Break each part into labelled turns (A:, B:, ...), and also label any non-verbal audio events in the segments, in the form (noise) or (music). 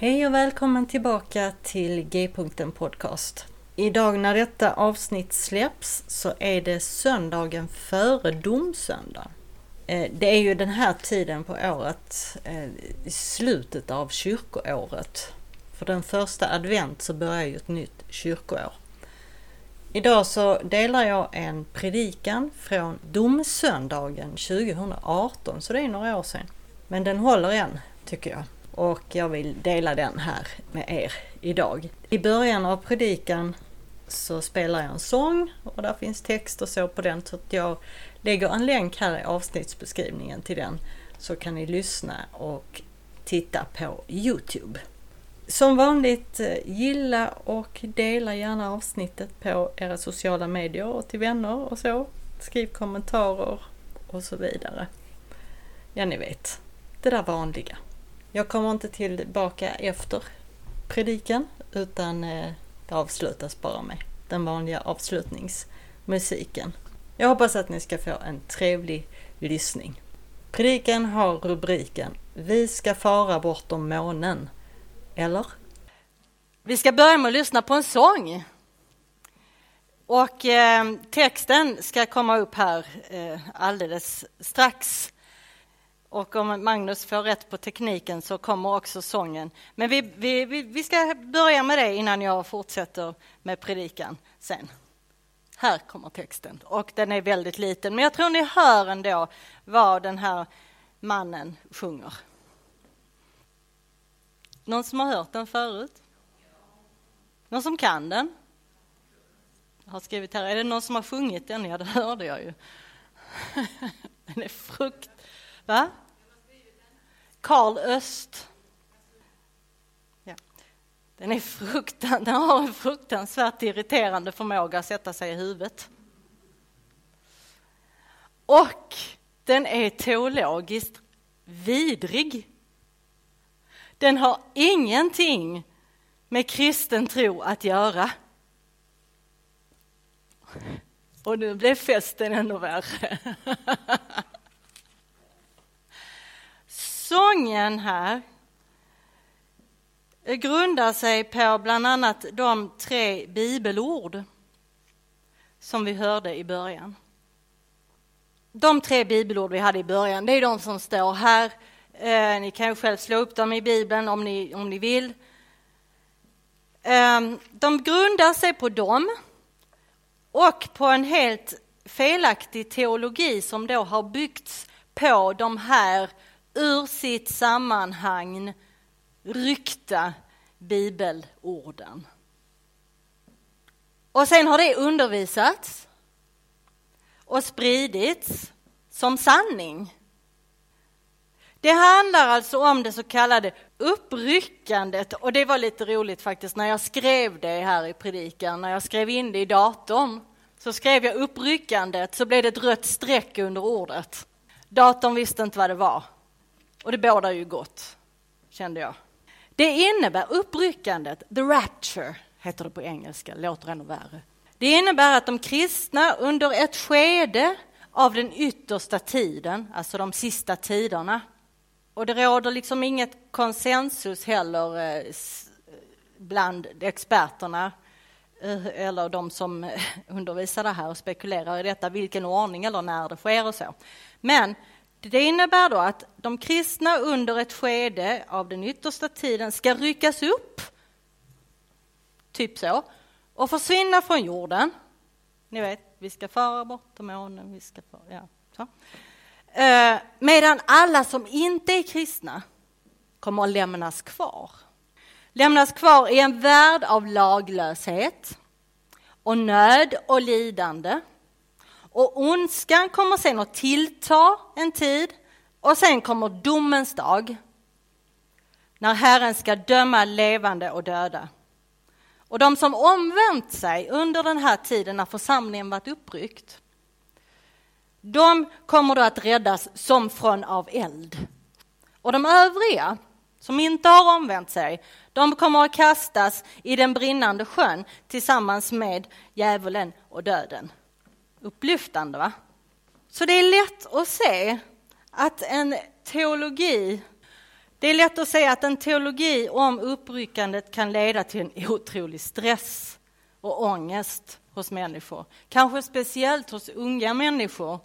A: Hej och välkommen tillbaka till G-punkten Podcast. Idag när detta avsnitt släpps så är det söndagen före domsöndagen. Eh, det är ju den här tiden på året, eh, i slutet av kyrkoåret. För den första advent så börjar ju ett nytt kyrkoår. Idag så delar jag en predikan från domsöndagen 2018, så det är några år sedan. Men den håller än, tycker jag och jag vill dela den här med er idag. I början av predikan så spelar jag en sång och där finns text och så på den så att jag lägger en länk här i avsnittsbeskrivningen till den så kan ni lyssna och titta på Youtube. Som vanligt eh, gilla och dela gärna avsnittet på era sociala medier och till vänner och så. Skriv kommentarer och så vidare. Ja, ni vet, det där vanliga. Jag kommer inte tillbaka efter predikan utan eh, det avslutas bara med den vanliga avslutningsmusiken. Jag hoppas att ni ska få en trevlig lyssning. Predikan har rubriken Vi ska fara bortom månen. Eller?
B: Vi ska börja med att lyssna på en sång. Och eh, texten ska komma upp här eh, alldeles strax. Och om Magnus får rätt på tekniken så kommer också sången. Men vi, vi, vi ska börja med det innan jag fortsätter med predikan sen. Här kommer texten och den är väldigt liten, men jag tror ni hör ändå vad den här mannen sjunger. Någon som har hört den förut? Någon som kan den? Jag har skrivit här, är det någon som har sjungit den? Ja, det hörde jag ju. (laughs) Den är frukt... Va? Karl Öst. Ja. Den, är fruktan, (laughs) den har en fruktansvärt irriterande förmåga att sätta sig i huvudet. Och den är teologiskt vidrig. Den har ingenting med kristen tro att göra. Och nu blev festen ännu värre. (laughs) Sången här eh, grundar sig på bland annat de tre bibelord som vi hörde i början. De tre bibelord vi hade i början, det är de som står här. Eh, ni kan ju själv slå upp dem i Bibeln om ni, om ni vill. Ehm, de grundar sig på dem och på en helt felaktig teologi som då har byggts på de här ur sitt sammanhang ryckta bibelorden. Och sen har det undervisats och spridits som sanning. Det handlar alltså om det så kallade uppryckandet och det var lite roligt faktiskt när jag skrev det här i predikan, när jag skrev in det i datorn så skrev jag uppryckandet så blev det ett rött streck under ordet. Datorn visste inte vad det var. Och det bådar ju gott, kände jag. Det innebär uppryckandet, the rapture heter det på engelska, låter ännu värre. Det innebär att de kristna under ett skede av den yttersta tiden, alltså de sista tiderna, och det råder liksom inget konsensus heller eh, bland experterna eh, eller de som (laughs) undervisar det här och spekulerar i detta, vilken ordning eller när det sker och så. Men det innebär då att de kristna under ett skede av den yttersta tiden ska ryckas upp, typ så, och försvinna från jorden. Ni vet, vi ska fara bort till månen, vi ska föra, ja, så. Eh, medan alla som inte är kristna kommer att lämnas kvar. Lämnas kvar i en värld av laglöshet och nöd och lidande. Och ondskan kommer sen att tillta en tid och sen kommer domens dag när Herren ska döma levande och döda. Och de som omvänt sig under den här tiden när församlingen varit uppryckt, de kommer då att räddas som från av eld. Och de övriga, som inte har omvänt sig, de kommer att kastas i den brinnande sjön tillsammans med djävulen och döden. Upplyftande, va? Så det är lätt att se att en teologi det är lätt att säga att en teologi om uppryckandet kan leda till en otrolig stress och ångest hos människor. Kanske speciellt hos unga människor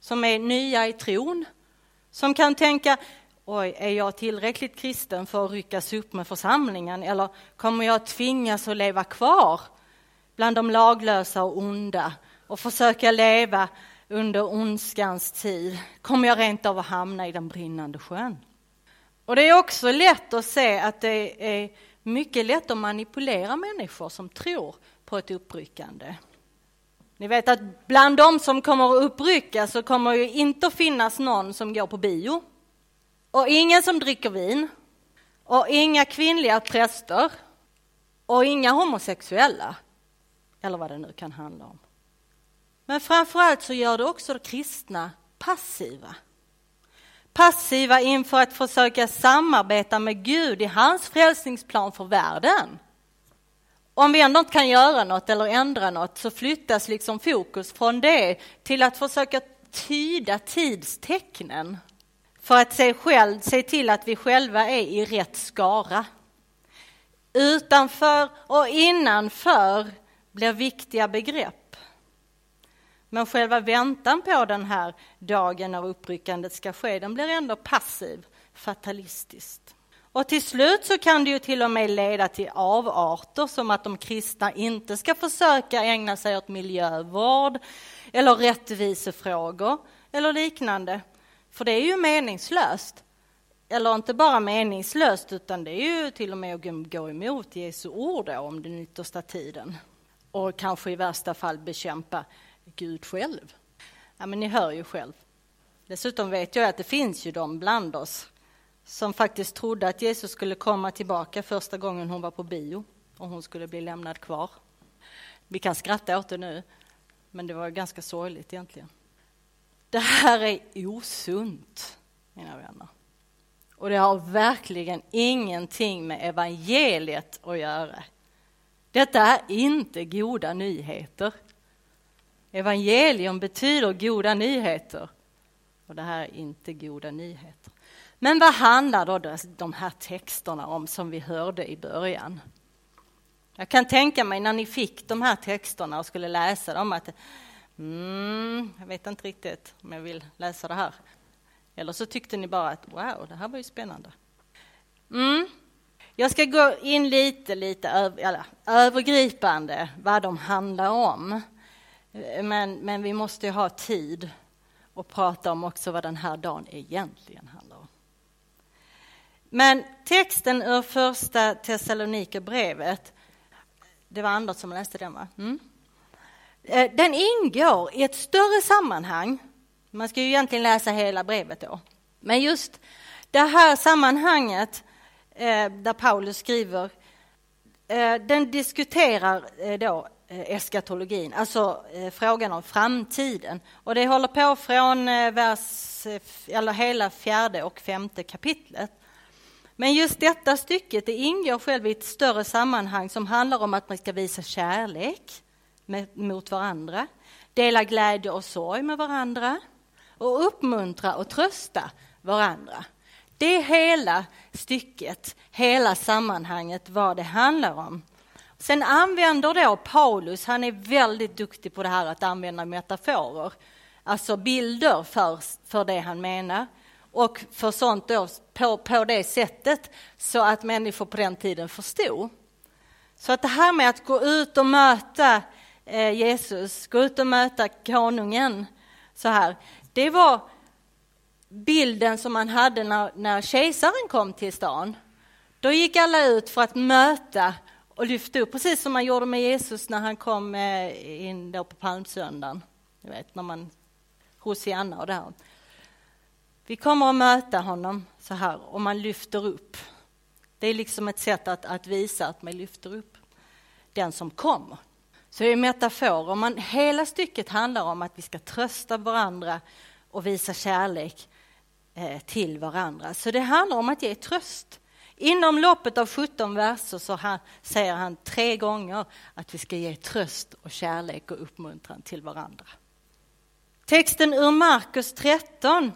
B: som är nya i tron, som kan tänka Oj, är jag tillräckligt kristen för att ryckas upp med församlingen eller kommer jag tvingas att leva kvar bland de laglösa och onda och försöka leva under ondskans tid? Kommer jag rent av att hamna i den brinnande sjön? Och det är också lätt att se att det är mycket lätt att manipulera människor som tror på ett uppryckande. Ni vet att bland de som kommer att uppryckas så kommer ju inte att finnas någon som går på bio. Och ingen som dricker vin. Och inga kvinnliga präster. Och inga homosexuella. Eller vad det nu kan handla om. Men framförallt så gör det också kristna passiva passiva inför att försöka samarbeta med Gud i hans frälsningsplan för världen. Om vi ändå inte kan göra något eller ändra något så flyttas liksom fokus från det till att försöka tyda tidstecknen för att se, själv, se till att vi själva är i rätt skara. Utanför och innanför blir viktiga begrepp. Men själva väntan på den här dagen när uppryckandet ska ske, den blir ändå passiv, fatalistiskt. Och till slut så kan det ju till och med leda till avarter som att de kristna inte ska försöka ägna sig åt miljövård eller rättvisefrågor eller liknande. För det är ju meningslöst. Eller inte bara meningslöst, utan det är ju till och med att gå emot Jesu ord om den yttersta tiden. Och kanske i värsta fall bekämpa Gud själv. Ja, men ni hör ju själv. Dessutom vet jag att det finns ju de bland oss som faktiskt trodde att Jesus skulle komma tillbaka första gången hon var på bio och hon skulle bli lämnad kvar. Vi kan skratta åt det nu, men det var ganska sorgligt egentligen. Det här är osunt, mina vänner. Och det har verkligen ingenting med evangeliet att göra. Detta är inte goda nyheter. Evangelium betyder goda nyheter. Och det här är inte goda nyheter. Men vad handlar då de här texterna om som vi hörde i början? Jag kan tänka mig när ni fick de här texterna och skulle läsa dem att mm, jag vet inte riktigt om jag vill läsa det här. Eller så tyckte ni bara att wow, det här var ju spännande. Mm. Jag ska gå in lite, lite över, övergripande vad de handlar om. Men, men vi måste ha tid att prata om också vad den här dagen egentligen handlar om. Men texten ur första Thessalonikerbrevet, det var Anders som läste den va? Mm. Eh, den ingår i ett större sammanhang. Man ska ju egentligen läsa hela brevet då. Men just det här sammanhanget eh, där Paulus skriver, eh, den diskuterar då Eh, eskatologin, alltså eh, frågan om framtiden. Och det håller på från eh, vers, eller hela fjärde och femte kapitlet. Men just detta stycket det ingår själv i ett större sammanhang som handlar om att man ska visa kärlek med, mot varandra, dela glädje och sorg med varandra och uppmuntra och trösta varandra. Det är hela stycket, hela sammanhanget, vad det handlar om. Sen använder då Paulus, han är väldigt duktig på det här att använda metaforer, alltså bilder för, för det han menar och för sånt då på, på det sättet så att människor på den tiden förstod. Så att det här med att gå ut och möta eh, Jesus, gå ut och möta konungen så här, det var bilden som man hade när, när kejsaren kom till stan. Då gick alla ut för att möta och lyfte upp, precis som man gjorde med Jesus när han kom eh, in då på palmsöndagen. Du vet, när man, Hosianna och det här. Vi kommer att möta honom så här och man lyfter upp. Det är liksom ett sätt att, att visa att man lyfter upp den som kommer. Så det är metaforer. Man, hela stycket handlar om att vi ska trösta varandra och visa kärlek eh, till varandra. Så det handlar om att ge tröst. Inom loppet av 17 verser så han, säger han tre gånger att vi ska ge tröst och kärlek och uppmuntran till varandra. Texten ur Markus 13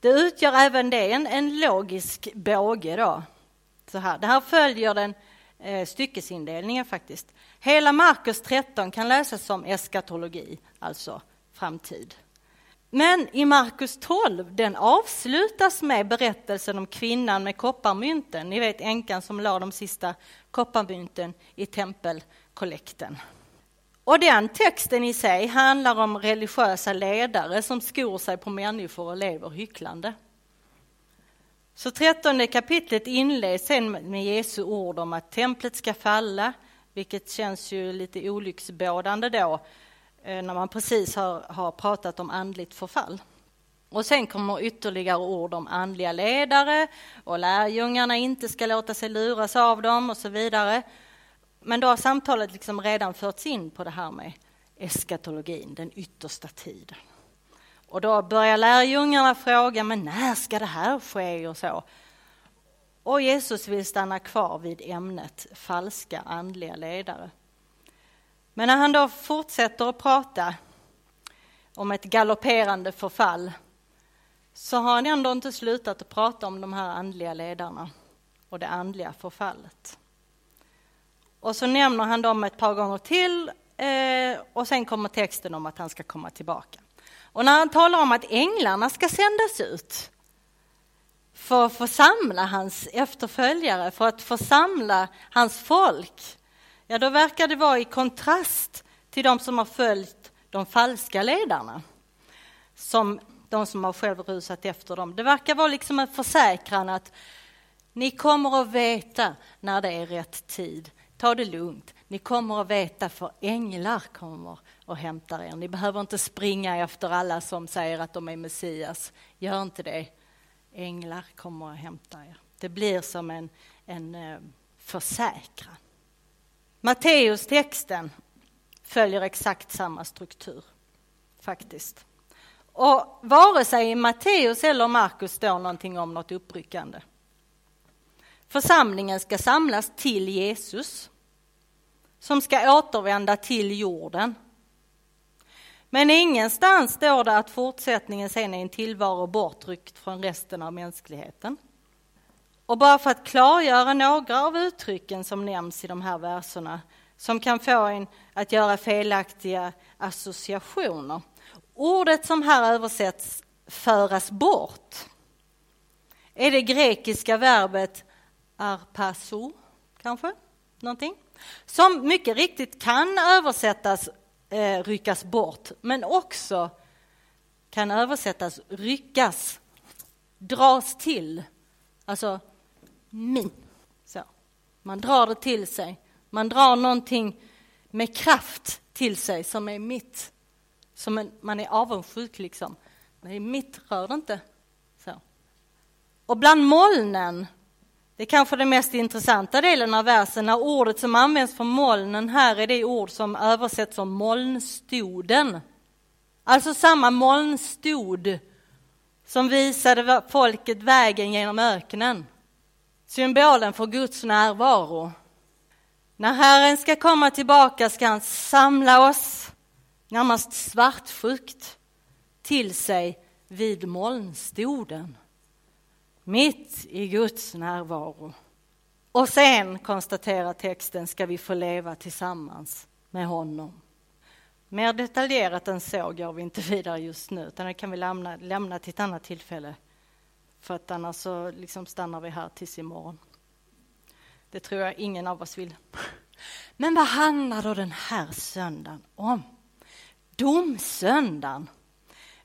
B: det utgör även det en, en logisk båge. Då. Så här. Det här följer den eh, styckesindelningen faktiskt. Hela Markus 13 kan läsas som eskatologi, alltså framtid. Men i Markus 12, den avslutas med berättelsen om kvinnan med kopparmynten. Ni vet änkan som la de sista kopparmynten i tempelkollekten. Och den texten i sig handlar om religiösa ledare som skor sig på människor och lever hycklande. Så trettonde kapitlet inleds sen med Jesu ord om att templet ska falla, vilket känns ju lite olycksbådande då, Eh, när man precis har, har pratat om andligt förfall. Och sen kommer ytterligare ord om andliga ledare och lärjungarna inte ska låta sig luras av dem och så vidare. Men då har samtalet liksom redan förts in på det här med eskatologin, den yttersta tiden. Och då börjar lärjungarna fråga, men när ska det här ske och så? Och Jesus vill stanna kvar vid ämnet falska andliga ledare. Men när han då fortsätter att prata om ett galopperande förfall så har han ändå inte slutat att prata om de här andliga ledarna och det andliga förfallet. Och så nämner han dem ett par gånger till eh, och sen kommer texten om att han ska komma tillbaka. Och när han talar om att änglarna ska sändas ut för att församla hans efterföljare, för att församla hans folk, ja då verkar det vara i kontrast till de som har följt de falska ledarna, som de som har själv rusat efter dem. Det verkar vara liksom en försäkran att ni kommer att veta när det är rätt tid ta det lugnt. Ni kommer att veta för änglar kommer och hämtar er. Ni behöver inte springa efter alla som säger att de är Messias. Gör inte det. Änglar kommer att hämta er. Det blir som en, en eh, försäkran. Matteustexten följer exakt samma struktur, faktiskt. Och vare sig i Matteus eller Markus står någonting om något uppryckande. Församlingen ska samlas till Jesus som ska återvända till jorden. Men ingenstans står det att fortsättningen sen är en tillvaro bortryckt från resten av mänskligheten. Och bara för att klargöra några av uttrycken som nämns i de här verserna som kan få en att göra felaktiga associationer. Ordet som här översätts föras bort är det grekiska verbet arpaso, kanske? Någonting? Som mycket riktigt kan översättas eh, ryckas bort, men också kan översättas ryckas, dras till. Alltså min. Så. Man drar det till sig. Man drar någonting med kraft till sig som är mitt. Som en, man är avundsjuk liksom. Det är mitt, rör det inte. Så. Och bland molnen det är kanske den mest intressanta delen av versen, när ordet som används för molnen här är det ord som översätts som molnstoden. Alltså samma molnstod som visade folket vägen genom öknen. Symbolen för Guds närvaro. När Herren ska komma tillbaka ska han samla oss, närmast svartsjukt, till sig vid molnstoden mitt i Guds närvaro. Och sen, konstaterar texten, ska vi få leva tillsammans med honom. Mer detaljerat än så går vi inte vidare just nu, utan det kan vi lämna, lämna till ett annat tillfälle. För att annars så liksom stannar vi här tills imorgon. Det tror jag ingen av oss vill. Men vad handlar då den här söndagen om? Domsöndagen.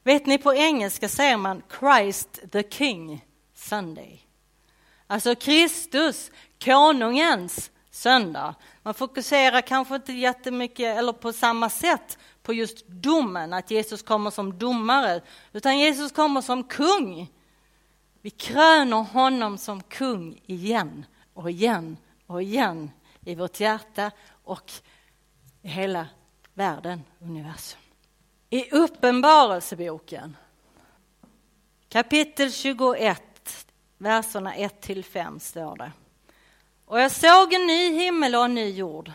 B: Vet ni, på engelska säger man Christ the King Sunday. Alltså Kristus, konungens söndag. Man fokuserar kanske inte jättemycket eller på samma sätt på just domen, att Jesus kommer som domare, utan Jesus kommer som kung. Vi kröner honom som kung igen och igen och igen i vårt hjärta och i hela världen, universum. I Uppenbarelseboken, kapitel 21, verserna 1 till 5 står det. Och jag såg en ny himmel och en ny jord.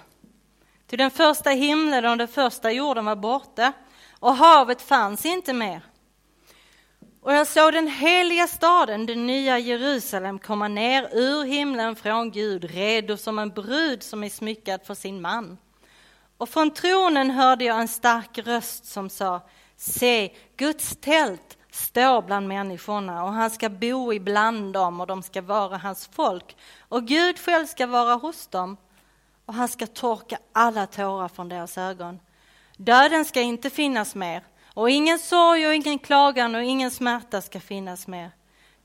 B: Till den första himlen och den första jorden var borta och havet fanns inte mer. Och jag såg den heliga staden, det nya Jerusalem, komma ner ur himlen från Gud, redo som en brud som är smyckad för sin man. Och från tronen hörde jag en stark röst som sa, se, Guds tält står bland människorna och han ska bo ibland dem och de ska vara hans folk. Och Gud själv ska vara hos dem och han ska torka alla tårar från deras ögon. Döden ska inte finnas mer och ingen sorg och ingen klagan och ingen smärta ska finnas mer.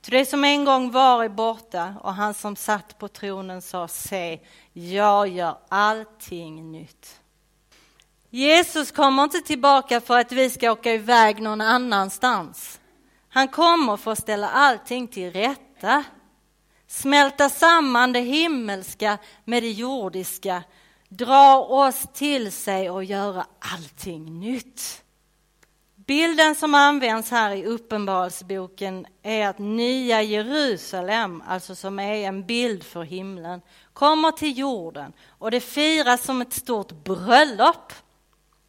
B: Ty det som en gång var är borta och han som satt på tronen sa se, jag gör allting nytt. Jesus kommer inte tillbaka för att vi ska åka iväg någon annanstans. Han kommer för att ställa allting till rätta. Smälta samman det himmelska med det jordiska, dra oss till sig och göra allting nytt. Bilden som används här i Uppenbarelseboken är att nya Jerusalem, alltså som är en bild för himlen, kommer till jorden och det firas som ett stort bröllop.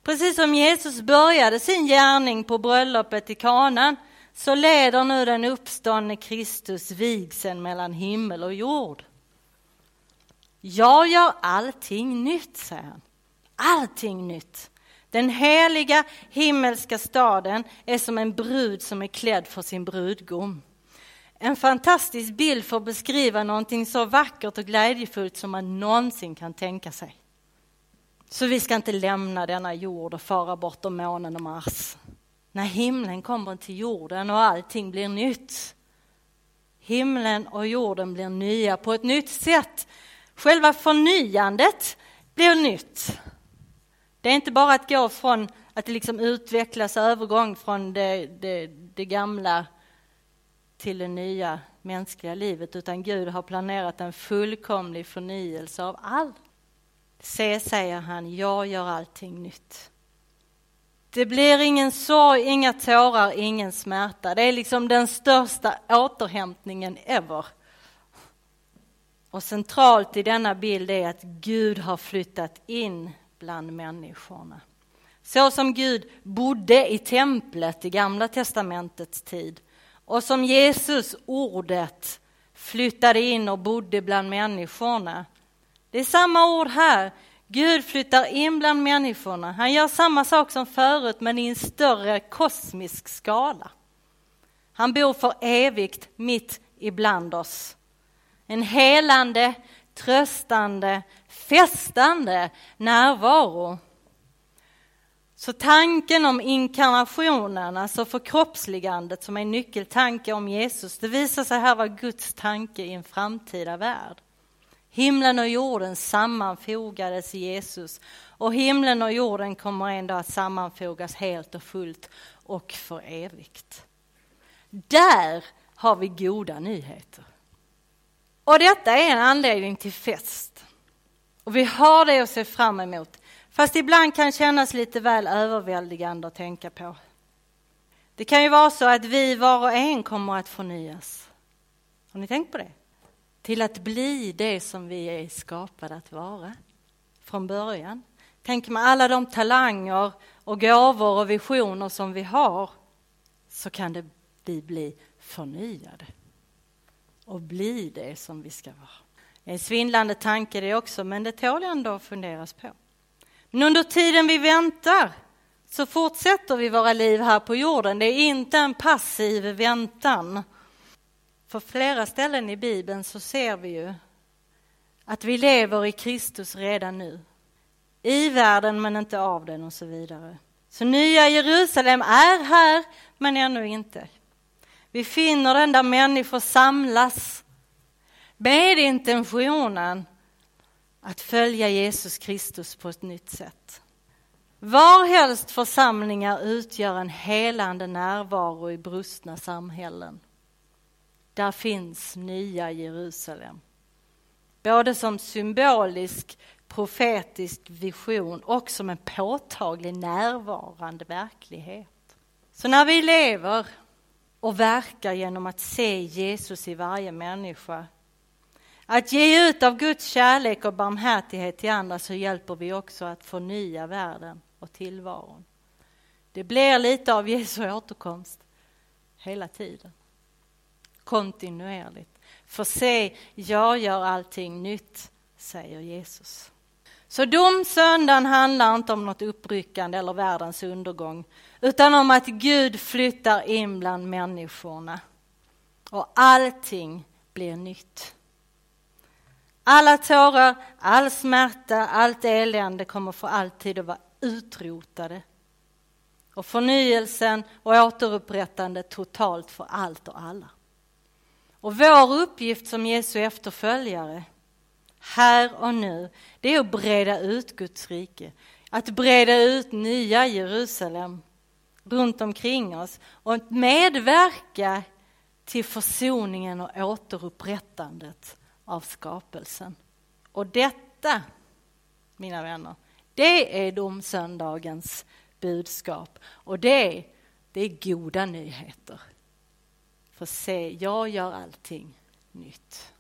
B: Precis som Jesus började sin gärning på bröllopet i kanan så leder nu den uppståndne Kristus vigseln mellan himmel och jord. Jag gör allting nytt, säger han. Allting nytt. Den heliga himmelska staden är som en brud som är klädd för sin brudgum. En fantastisk bild för att beskriva någonting så vackert och glädjefullt som man någonsin kan tänka sig. Så vi ska inte lämna denna jord och fara bortom månen och Mars. När himlen kommer till jorden och allting blir nytt. Himlen och jorden blir nya på ett nytt sätt. Själva förnyandet blir nytt. Det är inte bara att gå från att det liksom utvecklas övergång från det, det, det gamla till det nya mänskliga livet, utan Gud har planerat en fullkomlig förnyelse av allt. Se, säger han, jag gör allting nytt. Det blir ingen sorg, inga tårar, ingen smärta. Det är liksom den största återhämtningen ever. Och centralt i denna bild är att Gud har flyttat in bland människorna. Så som Gud bodde i templet i Gamla testamentets tid och som Jesus, ordet, flyttade in och bodde bland människorna. Det är samma ord här. Gud flyttar in bland människorna. Han gör samma sak som förut men i en större kosmisk skala. Han bor för evigt mitt ibland oss. En helande, tröstande, festande närvaro. Så tanken om inkarnationen, alltså förkroppsligandet som är en nyckeltanke om Jesus, det visar sig här vara Guds tanke i en framtida värld. Himlen och jorden sammanfogades i Jesus och himlen och jorden kommer en dag att sammanfogas helt och fullt och för evigt. Där har vi goda nyheter. Och detta är en anledning till fest. Och vi har det att se fram emot, fast ibland kan kännas lite väl överväldigande att tänka på. Det kan ju vara så att vi var och en kommer att förnyas. Har ni tänkt på det? Till att bli det som vi är skapade att vara från början. Tänk med alla de talanger och gåvor och visioner som vi har så kan det vi bli förnyade och bli det som vi ska vara. En svindlande tanke det också, men det tål ändå att funderas på. Men under tiden vi väntar så fortsätter vi våra liv här på jorden. Det är inte en passiv väntan. På flera ställen i Bibeln så ser vi ju att vi lever i Kristus redan nu. I världen men inte av den och så vidare. Så nya Jerusalem är här men ännu inte. Vi finner den där människor samlas med intentionen att följa Jesus Kristus på ett nytt sätt. Varhelst församlingar utgör en helande närvaro i brustna samhällen. Där finns nya Jerusalem. Både som symbolisk profetisk vision och som en påtaglig närvarande verklighet. Så när vi lever och verkar genom att se Jesus i varje människa att ge ut av Guds kärlek och barmhärtighet till andra så hjälper vi också att förnya världen och tillvaron. Det blir lite av Jesu återkomst hela tiden. Kontinuerligt. För se, jag gör allting nytt, säger Jesus. Så domsöndagen handlar inte om något uppryckande eller världens undergång, utan om att Gud flyttar in bland människorna. Och allting blir nytt. Alla tårar, all smärta, allt elände kommer för alltid att vara utrotade. Och förnyelsen och återupprättandet totalt för allt och alla. Och vår uppgift som Jesu efterföljare, här och nu, det är att breda ut Guds rike. Att breda ut nya Jerusalem runt omkring oss och medverka till försoningen och återupprättandet av skapelsen. Och detta, mina vänner, det är domsöndagens budskap. Och det, det är goda nyheter. För se, jag gör allting nytt.